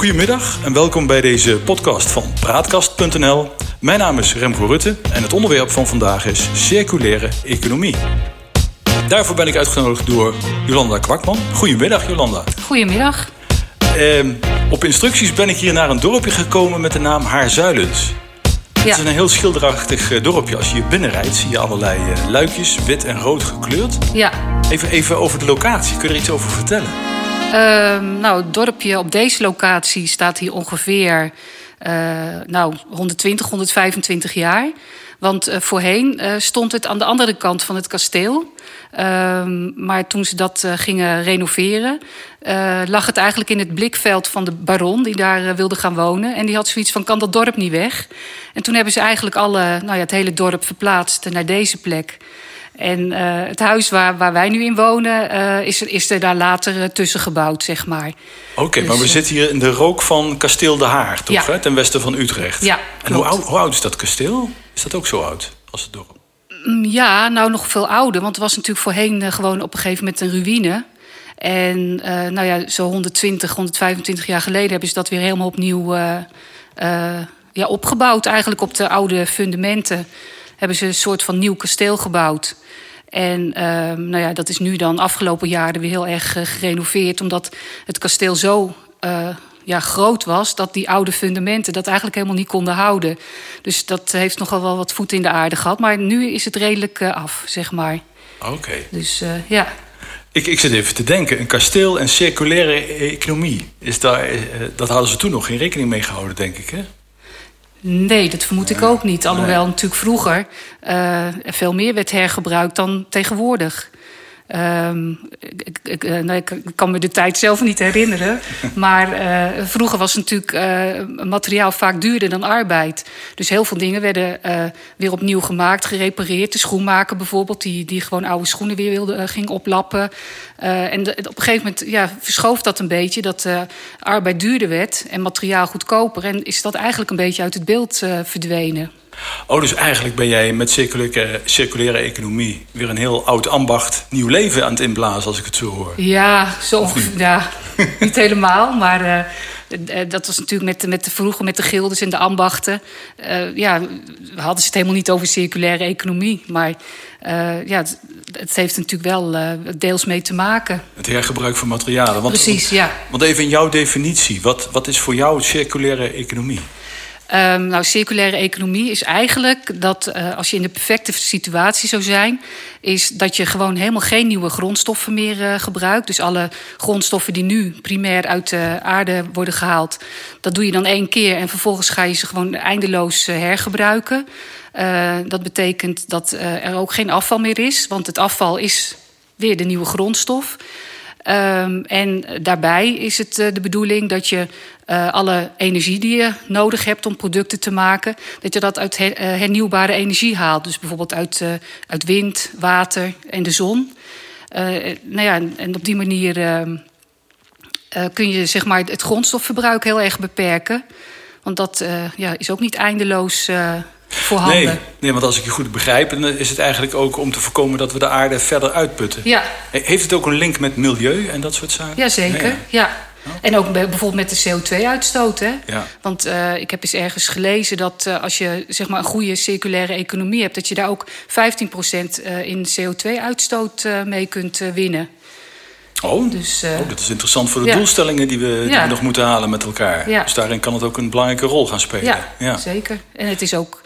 Goedemiddag en welkom bij deze podcast van Praatkast.nl. Mijn naam is Remco Rutte en het onderwerp van vandaag is circulaire economie. Daarvoor ben ik uitgenodigd door Jolanda Kwakman. Goedemiddag Jolanda. Goedemiddag. Ehm, op instructies ben ik hier naar een dorpje gekomen met de naam Haarzuilens. Het is een heel schilderachtig eh, dorpje. Als je hier binnenrijdt zie je allerlei eh, luikjes, wit en rood gekleurd. Ja, Even, even over de locatie. Kun je er iets over vertellen? Ehm, nou, het dorpje op deze locatie staat hier ongeveer eh, nou, 120, 125 jaar. Want eh, voorheen eh, stond het aan de andere kant van het kasteel. Ehm, maar toen ze dat gingen renoveren, lag het eigenlijk in het blikveld van de baron die daar wilde gaan wonen. En die had zoiets van: kan dat dorp niet weg? En toen hebben ze eigenlijk alle, nou ja, het hele dorp verplaatst naar deze plek. En eh, het huis waar, waar wij nu in wonen, eh, is, er, is er daar later eh, tussen gebouwd, zeg maar. Oké, maar Dus, we zitten hier in de rook van kasteel De Haar, toch? Ja. Hè? Ten westen van Utrecht. Ja, En hoe oud, hoe oud is dat kasteel? Is dat ook zo oud als het dorp? Mm, Ja, nou nog veel ouder. Want het was natuurlijk voorheen gewoon op een gegeven moment een ruïne. En nou ja, zo 120, 125 jaar geleden hebben ze dat weer helemaal opnieuw ja, opgebouwd. Eigenlijk op de oude fundamenten hebben ze een soort van nieuw kasteel gebouwd. En ehm, nou ja, dat is nu dan afgelopen jaren weer heel erg eh, gerenoveerd. Omdat het kasteel zo eh, ja, groot was dat die oude fundamenten dat eigenlijk helemaal niet konden houden. Dus dat heeft nogal wel wat voet in de aarde gehad. Maar nu is het redelijk eh, af, zeg maar. Oké. Dus ja. Ik, ik zit even te denken. Een kasteel en circulaire economie. Is daar, dat hadden ze toen nog geen rekening mee gehouden, denk ik, hè? Nee, dat vermoed ik ook niet. Alhoewel natuurlijk vroeger er veel meer werd hergebruikt dan tegenwoordig. Ehm, ik, ik, nou, ik ik kan me de tijd zelf niet herinneren. Maar eh, vroeger was natuurlijk eh, materiaal vaak duurder dan arbeid. Dus heel veel dingen werden eh, weer opnieuw gemaakt, gerepareerd. De schoenmaker bijvoorbeeld, die, die gewoon oude schoenen weer wilde, ging oplappen. En de- op een gegeven moment ja, verschoof dat een beetje, dat arbeid duurder werd en materiaal goedkoper. En is dat eigenlijk een beetje uit het beeld verdwenen. Oh, dus eigenlijk ben jij met circulaire, circulaire economie... weer een heel oud ambacht nieuw leven aan het inblazen, als ik het zo hoor. Ja, zo. Ja, niet helemaal, maar eh, eh, dat was natuurlijk met, de- met de vroeger met de gildes en de ambachten. Eh, ja, we hadden ze het helemaal niet over circulaire economie. Maar ja, het, het heeft natuurlijk wel deels mee te maken. Het hergebruik van materialen. Want, Precies, ja. Want even in jouw definitie. Wat, wat is voor jou circulaire economie? Ehm, nou, circulaire economie is eigenlijk dat eh, als je in de perfecte situatie zou zijn, is dat je gewoon helemaal geen nieuwe grondstoffen meer eh, gebruikt. Dus alle grondstoffen die nu primair uit de aarde worden gehaald, dat doe je dan één keer en vervolgens ga je ze gewoon eindeloos eh, hergebruiken. Dat betekent dat er ook geen afval meer is, want het afval is weer de nieuwe grondstof. Ehm, en daarbij is het eh, de bedoeling dat je eh, alle energie die je nodig hebt om producten te maken, dat je dat uit eh, hernieuwbare energie haalt. Dus bijvoorbeeld uit, uit wind, water en de zon. Nou ja, en- op die manier ehm, eh, kun je zeg maar, het grondstofverbruik heel erg beperken. Want dat ja, is ook niet eindeloos voorhanden. Nee, nee, want als ik je goed begrijp... dan is het eigenlijk ook om te voorkomen dat we de aarde verder uitputten. Ja, He- Heeft het ook een link met milieu en dat soort zaken? Jazeker, Ja, ja. En ook bij- bijvoorbeeld met de CO2-uitstoot. Hè? Ja. Want eh, ik heb eens ergens gelezen dat eh, als je zeg maar, een goede circulaire economie hebt, dat je daar ook 15% eh, in CO2-uitstoot eh, mee kunt winnen. Oh, Dus, oh, dat is interessant voor de ja. doelstellingen die we, die Ja. we nog moeten halen met elkaar. Ja. Dus daarin kan het ook een belangrijke rol gaan spelen. ja, zeker. En het is ook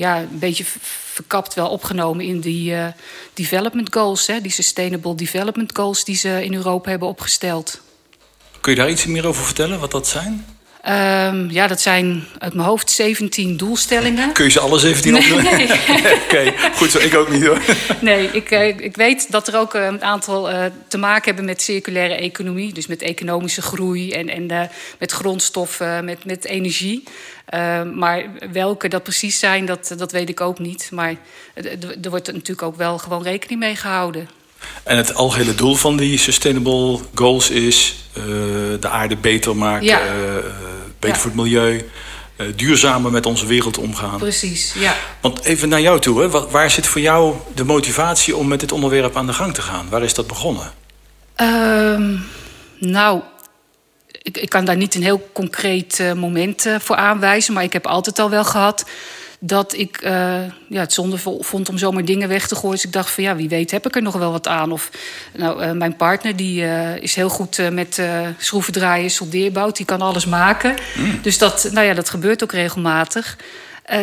ja, een beetje verkapt wel opgenomen in die eh, development goals, hè? die sustainable development goals die ze in Europa hebben opgesteld. Kun je daar iets meer over vertellen, wat dat zijn? Ehm, ja, dat zijn uit mijn hoofd 17 doelstellingen. Kun je ze alle 17 opnoemen? Nee. Oké, goed zo. Ik ook niet hoor. Nee, ik, eh, ik weet dat er ook eh, een aantal eh, te maken hebben met circulaire economie. Dus met economische groei en, en met grondstoffen, met, met energie. Eh, maar welke dat precies zijn, dat, dat weet ik ook niet. Maar er wordt natuurlijk ook wel gewoon rekening mee gehouden. En het algehele doel van die Sustainable Goals is eh, de aarde beter maken, Ja. eh, eh, beter Ja. voor het milieu, duurzamer met onze wereld omgaan. Precies, ja. Want even naar jou toe, hè. Wa- waar zit voor jou de motivatie om met dit onderwerp aan de gang te gaan? Waar is dat begonnen? Ehm, nou, ik, ik kan daar niet een heel concreet moment voor aanwijzen, maar ik heb altijd al wel gehad dat ik uh, ja, het zonde vond om zomaar dingen weg te gooien. Dus ik dacht van ja, wie weet heb ik er nog wel wat aan. Of nou, uh, mijn partner die uh, is heel goed met schroeven draaien, soldeerbout. Die kan alles maken. Mm. Dus dat, nou ja, dat gebeurt ook regelmatig.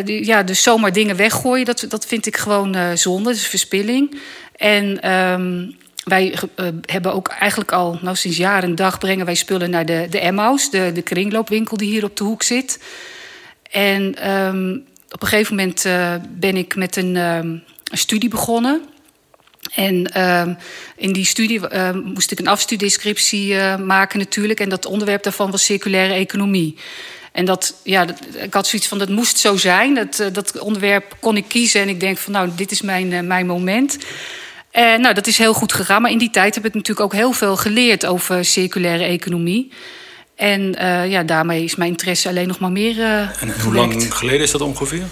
Die, ja, dus zomaar dingen weggooien, dat, dat vind ik gewoon zonde. Dat is verspilling. En um, wij hebben ook eigenlijk al, nou sinds jaar en dag brengen wij spullen naar de, de Emmaus, de, de kringloopwinkel die hier op de hoek zit. En um, op een gegeven moment uh, ben ik met een, een studie begonnen. En uh, in die studie moest ik een afstudiescriptie maken natuurlijk. En dat onderwerp daarvan was circulaire economie. En dat, ja, dat, ik had zoiets van, dat moest zo zijn. Dat, dat onderwerp kon ik kiezen en ik denk van, nou, dit is mijn, mijn moment. En nou, dat is heel goed gegaan. Maar in die tijd heb ik natuurlijk ook heel veel geleerd over circulaire economie. En uh, ja, daarmee is mijn interesse alleen nog maar meer. Uh, en hoe lang geleden is dat ongeveer?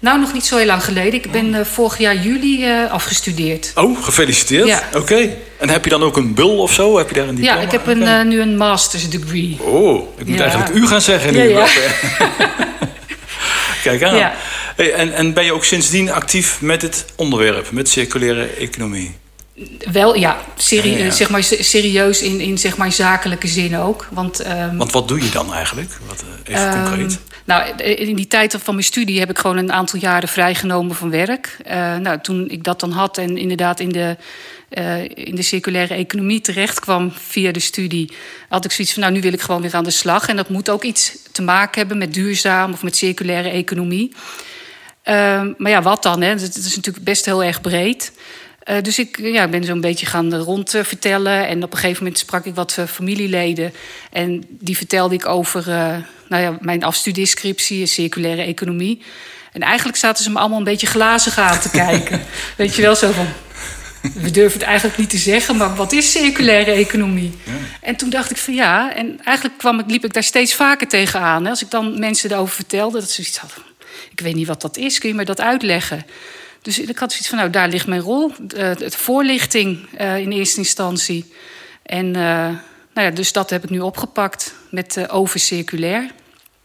Nou, nog niet zo heel lang geleden. Ik ben uh, vorig jaar juli afgestudeerd. Oh, gefeliciteerd. Ja. Oké. En heb je dan ook een bul of zo? Heb je daar een diploma? Ja, ik heb een, nu een master's degree. Oh, ik moet eigenlijk u gaan zeggen nu. Ja, Kijk aan. Hey, en, en ben je ook sindsdien actief met het onderwerp, met circulaire economie? Wel, ja, Zeg maar, serieus in, in zeg maar, zakelijke zin ook. Want, um, Want wat doe je dan eigenlijk? Wat, eh, even um, concreet. Nou, in die tijd van mijn studie heb ik gewoon een aantal jaren vrijgenomen van werk. Uh, nou, toen ik dat dan had en inderdaad in de, uh, in de circulaire economie terecht kwam via de studie, had ik zoiets van, nou, nu wil ik gewoon weer aan de slag. En dat moet ook iets te maken hebben met duurzaam of met circulaire economie. Uh, maar ja, wat dan? Hè? Het is natuurlijk best heel erg breed. Uh, dus ik ja, ben zo'n beetje gaan rond uh, vertellen. En op een gegeven moment sprak ik wat uh, familieleden. En die vertelde ik over nou ja, mijn afstudiescriptie, circulaire economie. En eigenlijk zaten ze me allemaal een beetje glazig aan te kijken. Weet je wel, zo van... We durven het eigenlijk niet te zeggen, maar wat is circulaire economie? Ja. En toen dacht ik van ja, en eigenlijk kwam ik, liep ik daar steeds vaker tegenaan. Als ik dan mensen erover vertelde, dat ze iets hadden. Ik weet niet wat dat is, kun je me dat uitleggen? Dus ik had zoiets van, nou, daar ligt mijn rol. De, voorlichting uh, in eerste instantie. En uh, nou ja, dus dat heb ik nu opgepakt met uh, over circulair.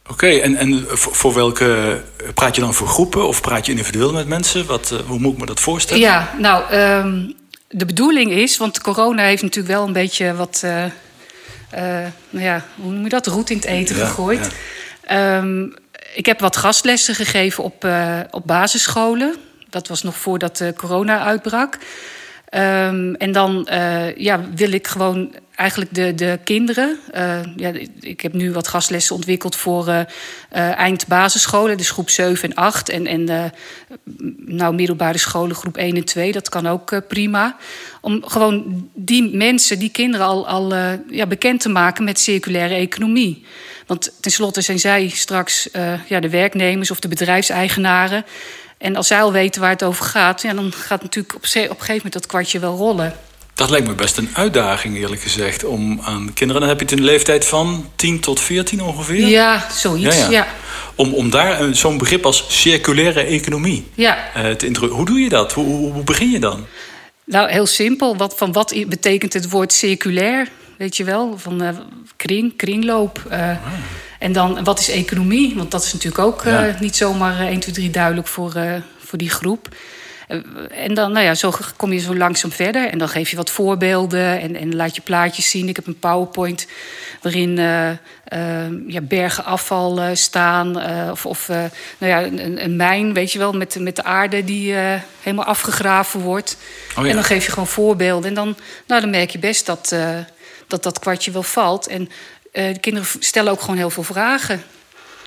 Oké, okay, en, en voor welke... Praat je dan voor groepen of praat je individueel met mensen? Wat, hoe moet ik me dat voorstellen? Ja, nou, um, de bedoeling is... Want corona heeft natuurlijk wel een beetje wat... nou ja, hoe noem je dat? Roet in het eten ja, gegooid. Ja. Um, ik heb wat gastlessen gegeven op, op basisscholen dat was nog voordat corona uitbrak. Um, en dan uh, ja, wil ik gewoon eigenlijk de, de kinderen. Uh, ja, ik heb nu wat gastlessen ontwikkeld voor uh, eindbasisscholen, dus groep 7 en 8. En, en nou, middelbare scholen, groep 1 en 2, dat kan ook prima. Om gewoon die mensen, die kinderen al, al ja, bekend te maken met circulaire economie. Want tenslotte zijn zij straks ja, de werknemers of de bedrijfseigenaren. En als zij al weten waar het over gaat, ja, dan gaat natuurlijk op, op een gegeven moment dat kwartje wel rollen. Dat lijkt me best een uitdaging, eerlijk gezegd, om aan kinderen. Dan heb je het in de leeftijd van 10 tot 14 ongeveer? Ja, zoiets. Ja, ja. Om, om daar zo'n begrip als circulaire economie ja. uh, te introduceren. Hoe doe je dat? Hoe, hoe, begin je dan? Nou, heel simpel. Wat, van wat betekent het woord circulair? Weet je wel? Van uh, kring, kringloop. Uh. En dan, wat is economie? Want dat is natuurlijk ook ja. uh, niet zomaar 1, 2, 3 duidelijk voor, uh, voor die groep. Uh, en dan, nou ja, zo kom je zo langzaam verder. En dan geef je wat voorbeelden en, en laat je plaatjes zien. Ik heb een PowerPoint waarin ja, bergen afval staan. of of nou ja, een, een, mijn, weet je wel, met, met de aarde die helemaal afgegraven wordt. Oh ja. En dan geef je gewoon voorbeelden. En dan, nou, dan merk je best dat, dat dat kwartje wel valt. En de kinderen stellen ook gewoon heel veel vragen.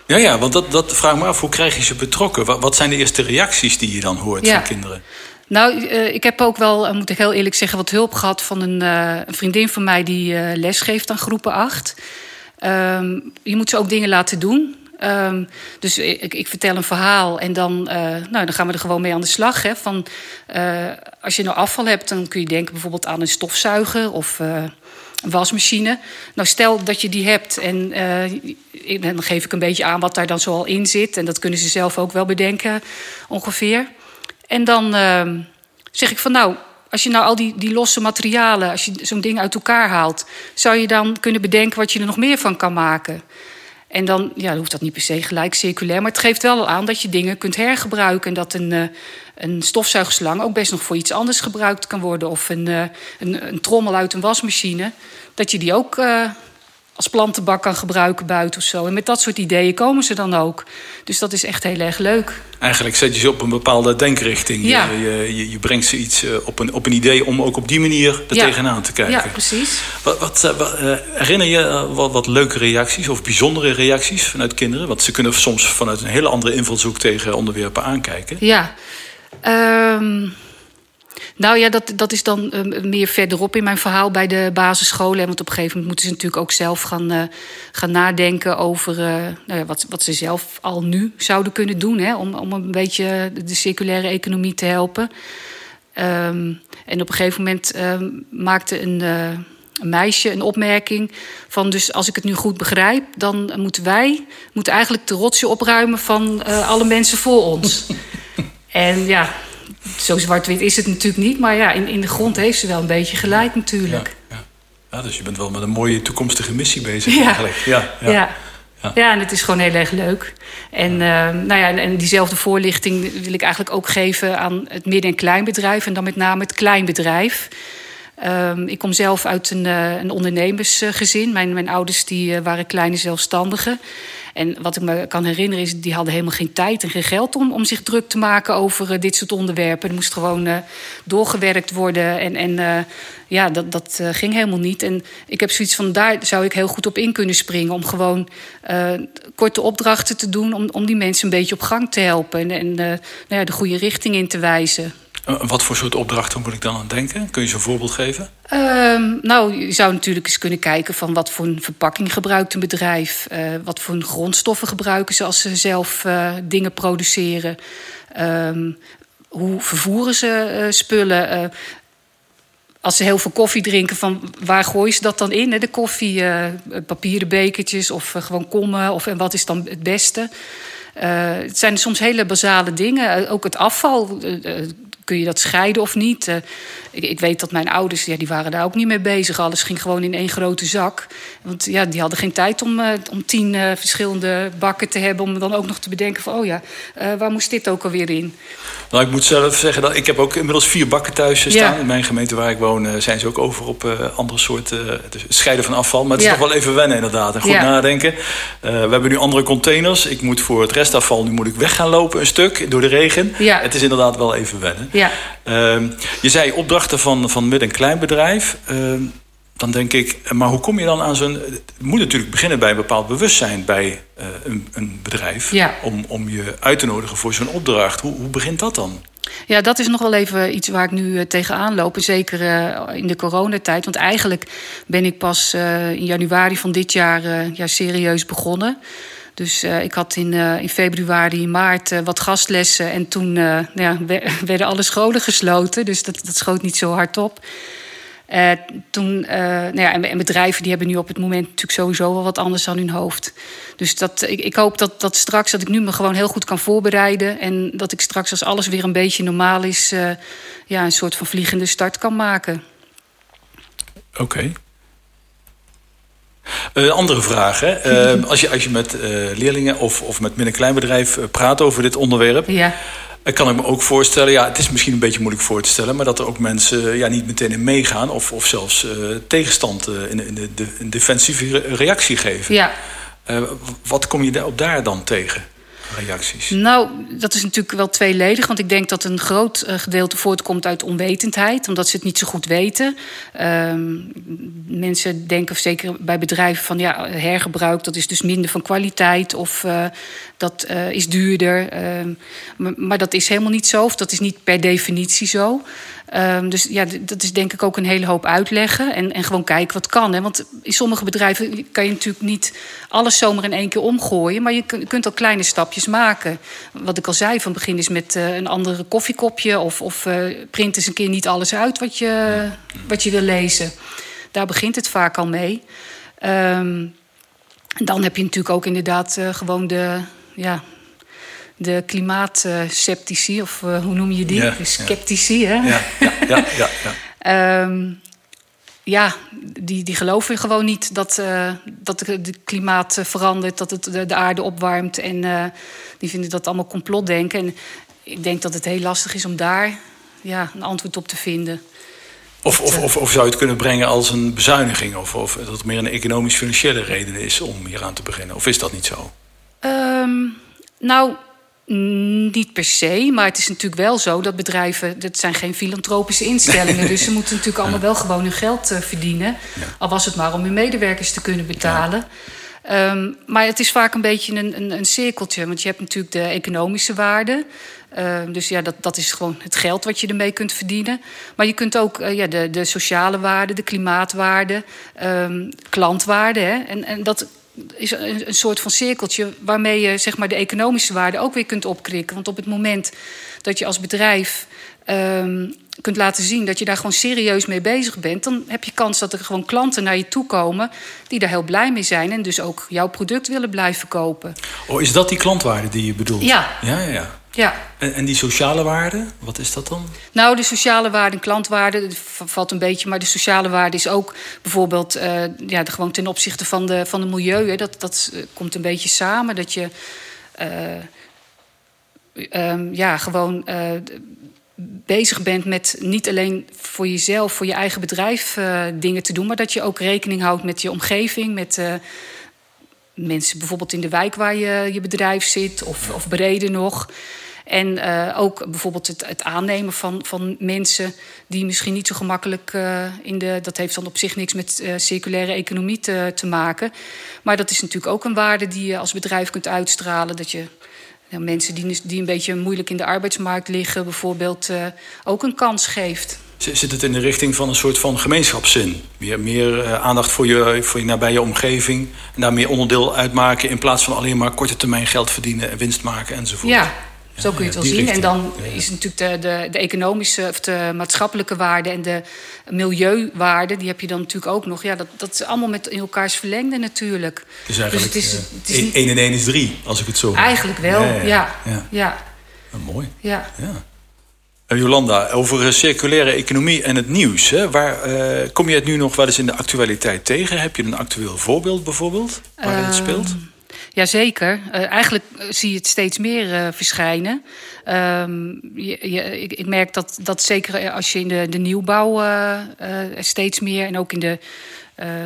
Ja, ja, want dat, dat vraag me af. Hoe krijg je ze betrokken? Wat, wat zijn de eerste reacties die je dan hoort ja. van kinderen? Nou, uh, ik heb ook wel, uh, moet ik heel eerlijk zeggen, wat hulp gehad van een, een vriendin van mij die les geeft aan groepen 8. Um, je moet ze ook dingen laten doen. Um, dus ik, ik, vertel een verhaal en dan, nou, dan gaan we er gewoon mee aan de slag. Hè, van, als je nou afval hebt, dan kun je denken bijvoorbeeld aan een stofzuiger of wasmachine. Nou, stel dat je die hebt en uh, dan geef ik een beetje aan wat daar dan zoal in zit. En dat kunnen ze zelf ook wel bedenken, ongeveer. En dan uh, zeg ik van nou, als je nou al die, die losse materialen, als je zo'n ding uit elkaar haalt, zou je dan kunnen bedenken wat je er nog meer van kan maken? En dan ja, hoeft dat niet per se gelijk circulair, maar het geeft wel aan dat je dingen kunt hergebruiken en dat een, uh, een stofzuigslang ook best nog voor iets anders gebruikt kan worden. Of een, uh, een, een, trommel uit een wasmachine, dat je die ook uh, als plantenbak kan gebruiken buiten of zo. En met dat soort ideeën komen ze dan ook. Dus dat is echt heel erg leuk. Eigenlijk zet je ze op een bepaalde denkrichting. Ja. Je, je, je brengt ze iets op een, op een idee om ook op die manier er Ja. tegenaan te kijken. Ja, precies. Wat, wat, eh, wat, eh, herinner je eh, wat, wat leuke reacties of bijzondere reacties vanuit kinderen? Want ze kunnen soms vanuit een hele andere invalshoek tegen onderwerpen aankijken. Ja. Ehm, nou ja, dat, dat is dan eh, meer verderop in mijn verhaal bij de basisscholen. Want op een gegeven moment moeten ze natuurlijk ook zelf gaan, eh, gaan nadenken over eh, nou ja, wat, wat ze zelf al nu zouden kunnen doen. Hè, om, om een beetje de circulaire economie te helpen. Ehm, en op een gegeven moment ehm, maakte een, een meisje een opmerking van... dus als ik het nu goed begrijp, dan moeten wij moeten eigenlijk de rotje opruimen... van alle mensen voor ons. en ja, zo zwart-wit is het natuurlijk niet... maar ja, in, in de grond heeft ze wel een beetje gelijk natuurlijk. Ja. Ja, dus je bent wel met een mooie toekomstige missie bezig Ja. eigenlijk. Ja, ja. Ja. Ja. Ja. en het is gewoon heel erg leuk. En, eh, nou ja, en- en diezelfde voorlichting wil ik eigenlijk ook geven aan het midden- en kleinbedrijf. En dan met name het kleinbedrijf. Ehm, ik kom zelf uit een, eh, een ondernemersgezin. Mijn, mijn ouders die, eh, waren kleine zelfstandigen. En wat ik me kan herinneren is, die hadden helemaal geen tijd en geen geld om, om zich druk te maken over eh, dit soort onderwerpen. Er moest gewoon eh, doorgewerkt worden. En, en eh, ja, dat, dat ging helemaal niet. En ik heb zoiets van, daar zou ik heel goed op in kunnen springen. Om gewoon eh, korte opdrachten te doen. Om, om die mensen een beetje op gang te helpen. En, en eh, nou ja, de goede richting in te wijzen. Eh, Wat voor soort opdrachten moet ik dan aan denken? Kun je ze een voorbeeld geven? Ehm, nou, je zou natuurlijk eens kunnen kijken van wat voor een verpakking gebruikt een bedrijf. eh, wat voor grondstoffen gebruiken ze als ze zelf eh, dingen produceren. Ehm, hoe vervoeren ze spullen? Als ze heel veel koffie drinken, van waar gooien ze dat dan in? De koffie, papieren bekertjes of gewoon kommen? Of, en wat is dan het beste? Het zijn soms hele basale dingen. Ook het afval. Kun je dat scheiden of niet? Eh, ik, ik weet dat mijn ouders, ja, die waren daar ook niet mee bezig. Alles ging gewoon in één grote zak. Want ja, die hadden geen tijd om, eh, om tien eh, verschillende bakken te hebben... om dan ook nog te bedenken van, oh ja, waar moest dit ook alweer in? Nou, ik moet zelf zeggen dat ik heb ook inmiddels vier bakken thuis staan. Ja. In mijn gemeente waar ik woon zijn ze ook over op andere soorten dus scheiden van afval. Maar het is Ja. nog wel even wennen inderdaad. En goed Ja. nadenken. We hebben nu andere containers. Ik moet voor het restafval, nu moet ik weg gaan lopen een stuk door de regen. Ja. Het is inderdaad wel even wennen. Ja. Ehm, je zei opdrachten van, van midden- en kleinbedrijf. Ehm, dan denk ik, maar hoe kom je dan aan zo'n... Het moet natuurlijk beginnen bij een bepaald bewustzijn bij eh, een, een bedrijf... Ja. Om, om je uit te nodigen voor zo'n opdracht. Hoe, hoe begint dat dan? Ja, dat is nog wel even iets waar ik nu eh, tegenaan loop. Zeker eh, in de coronatijd. Want eigenlijk ben ik pas in januari van dit jaar ja, serieus begonnen. Dus eh, ik had in, eh, in februari, maart eh, wat gastlessen. En toen nou ja, we- werden alle scholen gesloten. Dus dat, dat schoot niet zo hard op. Toen, nou ja, en, en bedrijven die hebben nu op het moment natuurlijk sowieso wel wat anders aan hun hoofd. Dus dat, ik, ik hoop dat, dat straks dat ik nu me gewoon heel goed kan voorbereiden. En dat ik straks als alles weer een beetje normaal is, ja, een soort van vliegende start kan maken. Oké. Een andere vraag. Hè? Eh, als, je, als je met eh, leerlingen of, of met kleinbedrijf eh, praat over dit onderwerp... Ja, kan ik me ook voorstellen... ja, het is misschien een beetje moeilijk voor te stellen... maar dat er ook mensen ja, niet meteen in meegaan... of, of zelfs eh, tegenstand eh, in, in de, de, een defensieve re- reactie geven. ja. Eh, wat kom je daar, op daar dan tegen? Reacties. Nou, dat is natuurlijk wel tweeledig. Want ik denk dat een groot eh, gedeelte voortkomt uit onwetendheid. Omdat ze het niet zo goed weten. Ehm, mensen denken, zeker bij bedrijven, van ja, hergebruik... dat is dus minder van kwaliteit of eh, dat eh, is duurder. Ehm, maar, maar dat is helemaal niet zo. Of dat is niet per definitie zo. Ehm, dus ja, dat is denk ik ook een hele hoop uitleggen. En, en gewoon kijken wat kan. Hè? Want in sommige bedrijven kan je natuurlijk niet alles zomaar in één keer omgooien. Maar je kun- kunt al kleine stapjes maken. Wat ik al zei, van het begin is met eh, een andere koffiekopje. Of, of eh, print eens een keer niet alles uit wat je, wat je wil lezen. Daar begint het vaak al mee. En dan heb je natuurlijk ook inderdaad eh, gewoon de... Ja, de klimaatsceptici, of hoe noem je die? Ja, de ja. sceptici, hè? Ja, ja, Ja, ja, ja. Ehm, ja, die, die geloven gewoon niet dat, uh, dat het klimaat verandert, dat het de, de aarde opwarmt. En uh, die vinden dat allemaal complotdenken. En ik denk dat het heel lastig is om daar ja, een antwoord op te vinden. Of, of, of, of, zou je het kunnen brengen als een bezuiniging? Of, of dat het meer een economisch-financiële reden is om hier aan te beginnen? Of is dat niet zo? Um, nou, niet per se, maar het is natuurlijk wel zo dat bedrijven, dat zijn geen filantropische instellingen, dus ze moeten natuurlijk allemaal wel gewoon hun geld uh, verdienen. Ja. Al was het maar om hun medewerkers te kunnen betalen. Ja. Um, maar het is vaak een beetje een, een, een, cirkeltje, want je hebt natuurlijk de economische waarde. Uh, dus ja, dat, dat is gewoon het geld wat je ermee kunt verdienen. Maar je kunt ook uh, ja, de, de sociale waarde, de klimaatwaarde, um, klantwaarde. Hè? En, en dat is een, een, soort van cirkeltje waarmee je zeg maar, de economische waarde ook weer kunt opkrikken. Want op het moment dat je als bedrijf um, kunt laten zien dat je daar gewoon serieus mee bezig bent, dan heb je kans dat er gewoon klanten naar je toe komen die daar heel blij mee zijn en dus ook jouw product willen blijven kopen. Oh, is dat die klantwaarde die je bedoelt? Ja. Ja, ja, ja. Ja. En, en, die sociale waarde, wat is dat dan? Nou, de sociale waarde en klantwaarde valt een beetje, maar de sociale waarde is ook bijvoorbeeld uh, ja, gewoon ten opzichte van de, van de milieu. Hè, dat, dat uh, komt een beetje samen. Dat je uh, um, ja, gewoon bezig bent met niet alleen voor jezelf, voor je eigen bedrijf dingen te doen, maar dat je ook rekening houdt met je omgeving, met mensen bijvoorbeeld in de wijk waar je, je bedrijf zit, of, of breder nog. En uh, ook bijvoorbeeld het, het, aannemen van, van mensen die misschien niet zo gemakkelijk uh, in de. Dat heeft dan op zich niks met uh, circulaire economie te, te, maken. Maar dat is natuurlijk ook een waarde die je als bedrijf kunt uitstralen. Dat je mensen die, die een beetje moeilijk in de arbeidsmarkt liggen, bijvoorbeeld ook een kans geeft. Zit het in de richting van een soort van gemeenschapszin? Meer, meer aandacht voor je, voor je nabije omgeving en daar meer onderdeel uitmaken in plaats van alleen maar korte termijn geld verdienen en winst maken enzovoort? Ja, zo kun je het wel zien. Richting. En dan is natuurlijk de, de, de, economische of de maatschappelijke waarde en de milieuwaarde, die heb je dan natuurlijk ook nog. Ja, dat, dat is allemaal met in elkaars verlengde natuurlijk. Dus eigenlijk dus het is, het is 1 en 1 is 3, als ik het zo Eigenlijk wel, ja. ja, ja. ja. Oh, mooi. Ja. Ja. Jolanda, over circulaire economie en het nieuws. Hè? Waar uh, kom je het nu nog wel eens in de actualiteit tegen? Heb je een actueel voorbeeld bijvoorbeeld waar uh, het speelt? Jazeker. Uh, eigenlijk zie je het steeds meer verschijnen. Um, je, je, ik, ik, merk dat, dat zeker als je in de, de nieuwbouw steeds meer en ook in de,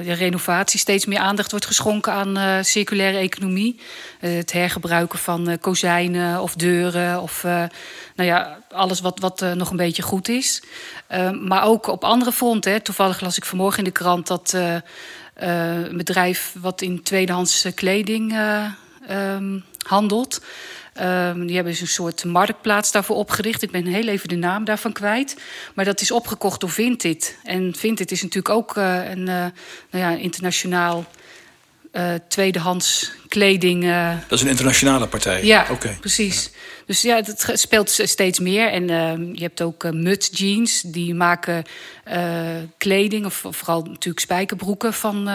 de, renovatie steeds meer aandacht wordt geschonken aan circulaire economie. het hergebruiken van kozijnen of deuren of nou ja, alles wat, wat nog een beetje goed is. Ehm, maar ook op andere fronten. Toevallig las ik vanmorgen in de krant dat. Uh, een bedrijf wat in tweedehands kleding um, handelt. Um, die hebben dus een soort marktplaats daarvoor opgericht. Ik ben heel even de naam daarvan kwijt. Maar dat is opgekocht door Vinted. En Vinted is natuurlijk ook een nou ja, internationaal tweedehands kleding. dat is een internationale partij? Ja, okay. precies. Ja. Dus ja, het speelt steeds meer. En uh, je hebt ook uh, Mut Jeans, die maken uh, kleding, of, vooral natuurlijk spijkerbroeken van,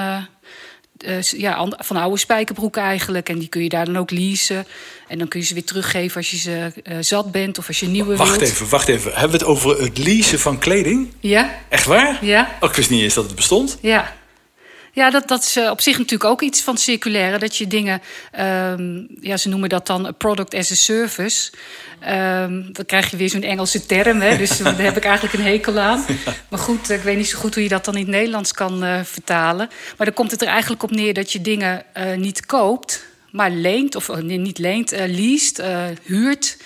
ja, van oude spijkerbroeken eigenlijk. En die kun je daar dan ook leasen. En dan kun je ze weer teruggeven als je ze zat bent of als je nieuwe wacht wilt. even, wacht even. Hebben we het over het leasen van kleding? Ja. Echt waar? Ja. Oh, ik wist niet eens dat het bestond. Ja. Ja, dat, dat is uh, op zich natuurlijk ook iets van circulaire. Dat je dingen, um, ja, ze noemen dat dan product as a service. Um, dan krijg je weer zo'n Engelse term, hè, dus daar heb ik eigenlijk een hekel aan. Maar goed, ik weet niet zo goed hoe je dat dan in het Nederlands kan uh, vertalen. Maar dan komt het er eigenlijk op neer dat je dingen uh, niet koopt, maar leent, of niet leent, leest, huurt.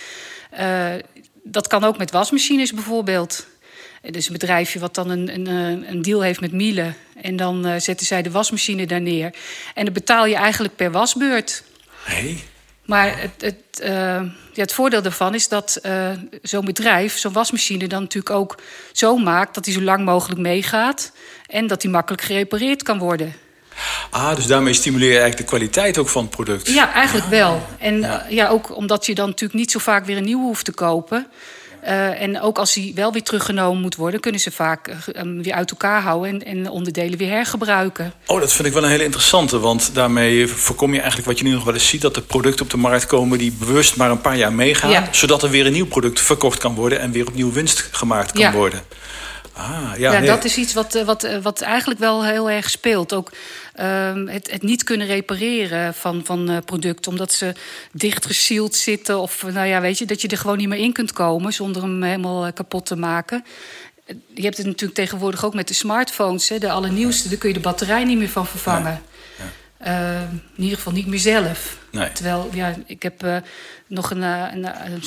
dat kan ook met wasmachines bijvoorbeeld. Dus een bedrijfje wat dan een, een, een deal heeft met Miele. En dan uh, zetten zij de wasmachine daar neer. En dan betaal je eigenlijk per wasbeurt. Hey. Maar het, het, uh, ja, het voordeel daarvan is dat uh, zo'n bedrijf, zo'n wasmachine, dan natuurlijk ook zo maakt dat hij zo lang mogelijk meegaat. En dat hij makkelijk gerepareerd kan worden. Ah, dus daarmee stimuleer je eigenlijk de kwaliteit ook van het product. Ja, eigenlijk ja. wel. En ja. ja. ook omdat je dan natuurlijk niet zo vaak weer een nieuwe hoeft te kopen. Uh, en ook als die wel weer teruggenomen moet worden, kunnen ze vaak uh, weer uit elkaar houden en, en, onderdelen weer hergebruiken. Oh, dat vind ik wel een hele interessante. Want daarmee voorkom je eigenlijk wat je nu nog wel eens ziet: dat er producten op de markt komen die bewust maar een paar jaar meegaan. Ja. Zodat er weer een nieuw product verkocht kan worden en weer opnieuw winst gemaakt kan ja. worden. Ah, Ja, ja, nee. dat is iets wat, eh, wat, eh, wat eigenlijk wel heel erg speelt. Ook ehm, het, het niet kunnen repareren van, van eh, producten, omdat ze dichtgesield zitten. Of nou ja, weet je, dat je er gewoon niet meer in kunt komen zonder hem helemaal eh, kapot te maken. Eh, Je hebt het natuurlijk tegenwoordig ook met de smartphones, hè, de allernieuwste. Daar kun je de batterij niet meer van vervangen. Eh, in ieder geval niet meer zelf. Nee. Terwijl, ja, ik heb eh, nog een, eh, een,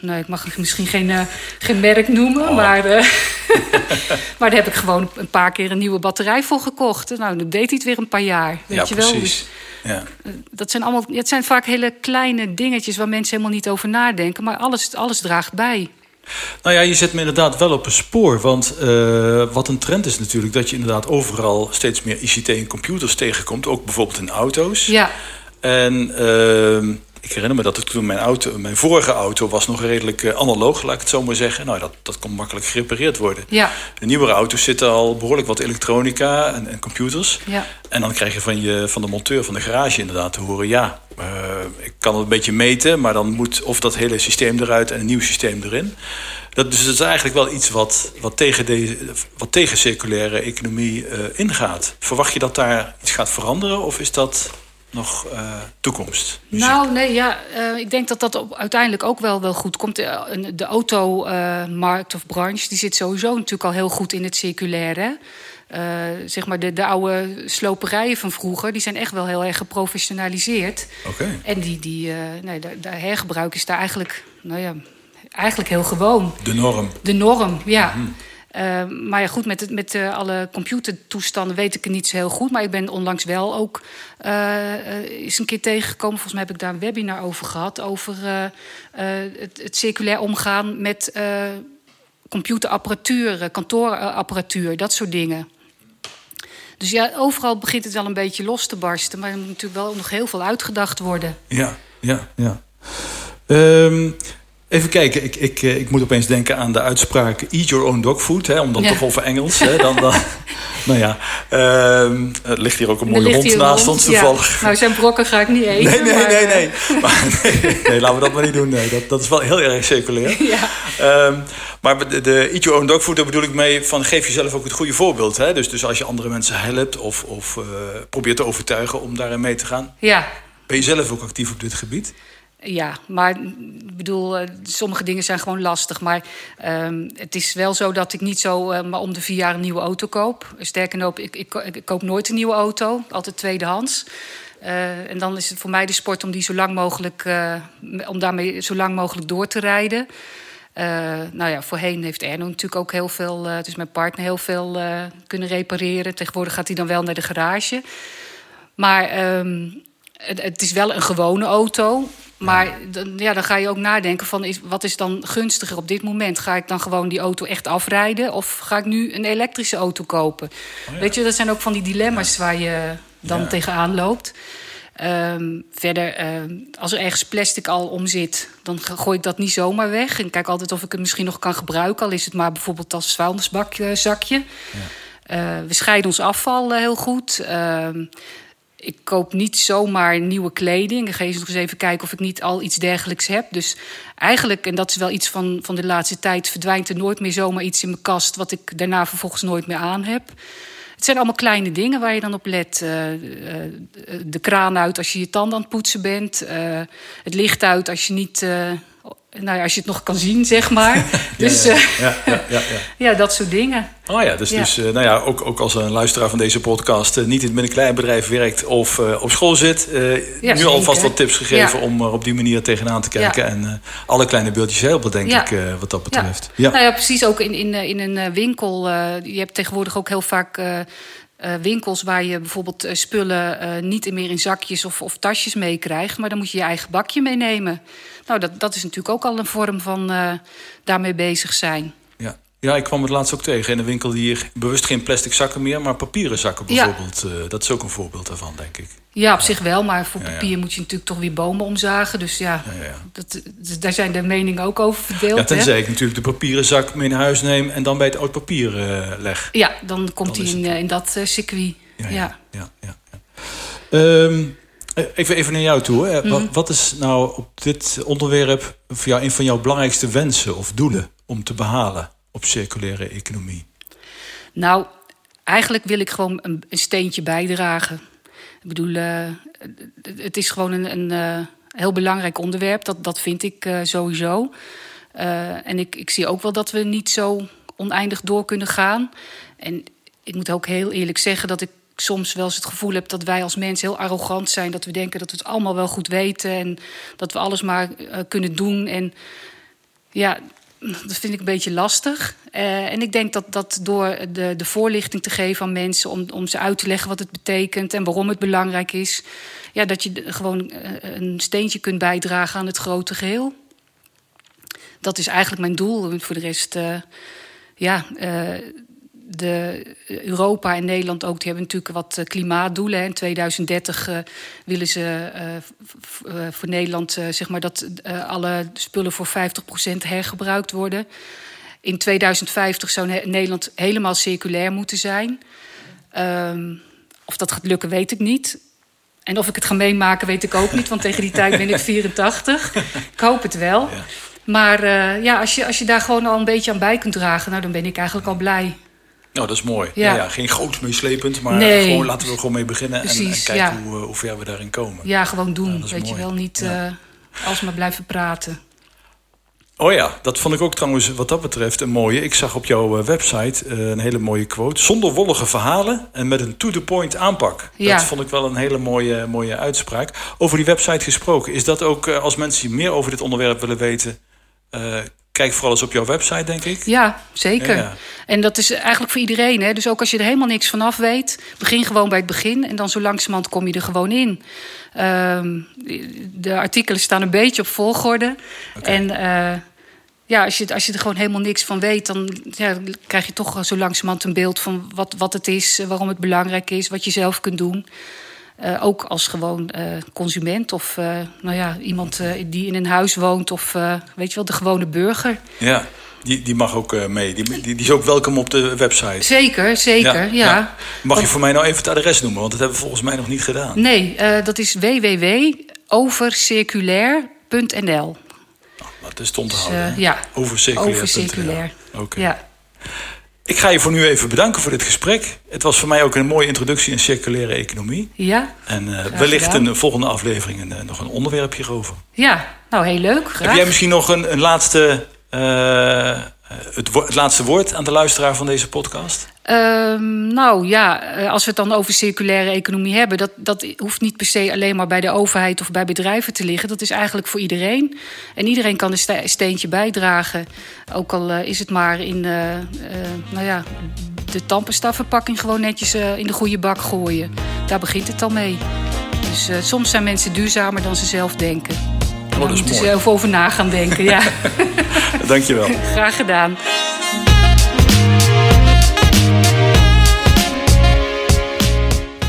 nou, ik mag misschien geen, geen merk noemen, Oh. maar, maar daar heb ik gewoon een paar keer een nieuwe batterij voor gekocht. Nou, dan deed hij het weer een paar jaar. Weet ja, je wel? precies. Dus, Ja. dat zijn allemaal, het zijn vaak hele kleine dingetjes waar mensen helemaal niet over nadenken, maar alles, alles draagt bij. Nou ja, je zet me inderdaad wel op een spoor. Want eh, wat een trend is natuurlijk dat je inderdaad overal steeds meer ICT en computers tegenkomt. Ook bijvoorbeeld in auto's. Ja, En ehm, ik herinner me dat ik toen mijn auto, mijn vorige auto was nog redelijk eh, analoog, laat ik het zo maar zeggen. Nou, dat, dat kon makkelijk gerepareerd worden. ja, De nieuwere auto's zitten al behoorlijk wat elektronica en, en computers. ja. En dan krijg je van, je van de monteur van de garage inderdaad te horen... ja, eh, ik kan het een beetje meten, maar dan moet of dat hele systeem eruit... en een nieuw systeem erin. Dat, dus dat is eigenlijk wel iets wat, wat, tegen, deze, wat tegen circulaire economie eh, ingaat. Verwacht je dat daar iets gaat veranderen of is dat nog eh, toekomst? Nou, nee, ja, eh, ik denk dat dat op, uiteindelijk ook wel, wel goed komt. De, een- de automarkt of branche die zit sowieso natuurlijk al heel goed in het circulaire. Eh, zeg maar de, de oude sloperijen van vroeger, die zijn echt wel heel erg geprofessionaliseerd. Oké. En die, die, eh, nee, de, de hergebruik is daar eigenlijk, nou ja, eigenlijk heel gewoon. De norm. De norm, ja. Eh, maar ja, goed, met, met eh, alle computertoestanden weet ik het niet zo heel goed. Maar ik ben onlangs wel ook eh, eh, eens een keer tegengekomen. Volgens mij heb ik daar een webinar over gehad. Over het, het circulair omgaan met computerapparatuur, kantoorapparatuur, dat soort dingen. Dus ja, overal begint het wel een beetje los te barsten. Maar er moet natuurlijk wel nog heel veel uitgedacht worden. Ja, ja, ja. Ehm, even kijken, ik, ik, eh, ik moet opeens denken aan de uitspraak... eat your own dog food, hè, om dan Ja. toch over Engels. Hè, dan, dan, nou ja, ehm, er ligt hier ook een mooie hond naast ons ja. toevallig. Nou, zijn brokken ga ik niet eten. Nee, nee, maar, nee, eh, nee. Maar, nee. Nee, laten we dat maar niet doen. Nee, dat, dat is wel heel erg circulair. Ja. Ehm, maar de, de Eat Your Own Dog Food, daar bedoel ik mee van geef jezelf ook het goede voorbeeld. Hè? Dus, dus als je andere mensen helpt of, of eh, probeert te overtuigen om daarin mee te gaan. ja, Ben je zelf ook actief op dit gebied? Ja, maar ik bedoel, eh, sommige dingen zijn gewoon lastig. Maar ehm, het is wel zo dat ik niet zo eh, maar om de vier jaar een nieuwe auto koop. Sterker nog, ik, ik, ik koop nooit een nieuwe auto, altijd tweedehands. Eh, en dan is het voor mij de sport om die zo lang mogelijk, om daarmee zo lang mogelijk door te rijden. Nou ja, voorheen heeft Erno natuurlijk ook heel veel, dus mijn partner, heel veel kunnen repareren. Tegenwoordig gaat hij dan wel naar de garage. Maar ehm, het, het is wel een gewone auto. Maar dan, ja, dan ga je ook nadenken van is, wat is dan gunstiger op dit moment? Ga ik dan gewoon die auto echt afrijden? Of ga ik nu een elektrische auto kopen? Weet je, dat zijn ook van die dilemma's waar je dan Ja. tegenaan loopt. Ehm, verder, ehm, als er ergens plastic al om zit, dan gooi ik dat niet zomaar weg. En kijk altijd of ik het misschien nog kan gebruiken. Al is het maar bijvoorbeeld als vuilnisbakje, zakje. Eh, we scheiden ons afval eh, heel goed. Ehm, ik koop niet zomaar nieuwe kleding. Ik ga eens nog eens even kijken of ik niet al iets dergelijks heb. Dus eigenlijk, en dat is wel iets van, van de laatste tijd... verdwijnt er nooit meer zomaar iets in mijn kast... wat ik daarna vervolgens nooit meer aan heb. Het zijn allemaal kleine dingen waar je dan op let. Eh, eh, de kraan uit als je je tanden aan het poetsen bent. Eh, het licht uit als je niet... nou ja, als je het nog kan zien, zeg maar. dus ja, eh, ja, ja, ja, ja. ja, dat soort dingen. Oh ja, dus, dus eh, nou ja, ook, ook als een luisteraar van deze podcast eh, niet in het middenkleinbedrijf werkt of op school zit, Ja, nu alvast wat tips gegeven om er op die manier tegenaan te kijken. En alle kleine beeldjes helpen, denk ik, wat dat betreft. Ja. Nou ja, precies. Ook in, in, in een winkel. je hebt tegenwoordig ook heel vaak eh, winkels waar je bijvoorbeeld eh, spullen eh, niet meer in zakjes of, of tasjes meekrijgt. Maar dan moet je je eigen bakje meenemen. Nou, dat, dat is natuurlijk ook al een vorm van daarmee bezig zijn. Ja. Ja, ik kwam het laatst ook tegen in een winkel die hier bewust geen plastic zakken meer, maar papieren zakken Ja. bijvoorbeeld. Eh, dat is ook een voorbeeld daarvan, denk ik. Ja, op zich wel, maar voor ja. papier moet je natuurlijk toch weer bomen omzagen. Dus ja. Dat, daar zijn de meningen ook over verdeeld. Ja, tenzij hè? ik natuurlijk de papieren zak mee naar huis neem en dan bij het oud papier eh, leg. Ja, dan komt hij in, het- eh, in dat circuit. Ja, Ja, ja. Ehm, eh, even, even naar jou toe. Hè. Mhm. Wat, wat is nou op dit onderwerp voor jou een van jouw belangrijkste wensen of doelen om te behalen op circulaire economie? Nou, eigenlijk wil ik gewoon een, een steentje bijdragen. Ik bedoel, uh, het is gewoon een, een uh, heel belangrijk onderwerp. Dat, dat vind ik uh, sowieso. en ik, ik zie ook wel dat we niet zo oneindig door kunnen gaan. En ik moet ook heel eerlijk zeggen dat ik soms wel eens het gevoel heb dat wij als mensen heel arrogant zijn. Dat we denken dat we het allemaal wel goed weten en dat we alles maar kunnen doen. En ja, dat vind ik een beetje lastig. Uh, en ik denk dat, dat door de, de voorlichting te geven aan mensen, om, om ze uit te leggen wat het betekent en waarom het belangrijk is, ja, dat je gewoon uh, een steentje kunt bijdragen aan het grote geheel. Dat is eigenlijk mijn doel. Voor de rest, ja de Europa en Nederland ook, die hebben natuurlijk wat klimaatdoelen. In 2030 uh, willen ze uh, voor Nederland uh, zeg maar dat alle spullen voor 50% hergebruikt worden. In 2050 zou Nederland helemaal circulair moeten zijn. Um, of dat gaat lukken, weet ik niet. En of ik het ga meemaken, weet ik ook niet. Want tegen die tijd ben ik 84. ik hoop het wel. Ja. Maar ja, als je, als je daar gewoon al een beetje aan bij kunt dragen, nou, dan ben ik eigenlijk al blij. Nou, dat is mooi. Ja. Ja, geen groot meeslepend, maar nee. gewoon, laten we er gewoon mee beginnen en, en, kijken ja. hoe, hoe ver we daarin komen. Ja, gewoon doen. Weet mooi. je wel, niet ja. uh, alsmaar blijven praten. Oh ja, dat vond ik ook trouwens wat dat betreft een mooie. Ik zag op jouw website uh, een hele mooie quote. Zonder wollige verhalen en met een to-the-point aanpak. Ja. Dat vond ik wel een hele mooie, mooie uitspraak. Over die website gesproken, is dat ook als mensen meer over dit onderwerp willen weten... Uh, kijk vooral eens op jouw website, denk ik. Ja, zeker. Ja. En dat is eigenlijk voor iedereen. Hè? Dus ook als je er helemaal niks vanaf weet, begin gewoon bij het begin. En dan zo langzamerhand kom je er gewoon in. Um, de artikelen staan een beetje op volgorde. Okay. En uh, ja, als je, als je er gewoon helemaal niks van weet, dan ja, krijg je toch zo langzamerhand een beeld van wat, wat het is, waarom het belangrijk is, wat je zelf kunt doen. Uh, ook als gewoon uh, consument of uh, nou ja, iemand die in een huis woont of weet je wel, de gewone burger. Ja, die, die mag ook mee. Die, die, die, is ook welkom op de website. Zeker, zeker, ja. ja. ja. Mag je voor mij nou even het adres noemen? Want dat hebben we volgens mij nog niet gedaan. Nee, dat is www.overcirculair.nl. Oh, dat is te onthouden. Dus, ja, overcirculair. Overcirculair. Oké. Okay. Ja. Ik ga je voor nu even bedanken voor dit gesprek. Het was voor mij ook een mooie introductie in circulaire economie. Ja. En uh, wellicht in de volgende aflevering een, uh, nog een onderwerp hierover. Ja, nou heel leuk. Graag. Heb jij misschien nog een, een laatste, uh, het, het, laatste woord aan de luisteraar van deze podcast? Um, nou ja, als we het dan over circulaire economie hebben, dat, dat hoeft niet per se alleen maar bij de overheid of bij bedrijven te liggen. Dat is eigenlijk voor iedereen. En iedereen kan een steentje bijdragen. Ook al uh, is het maar in uh, uh, nou ja, de tampenstafverpakking gewoon netjes in de goede bak gooien. Daar begint het al mee. Dus soms zijn mensen duurzamer dan ze zelf denken. Oh, Daar moeten ze zelf over na gaan denken. ja. Dankjewel. Graag gedaan.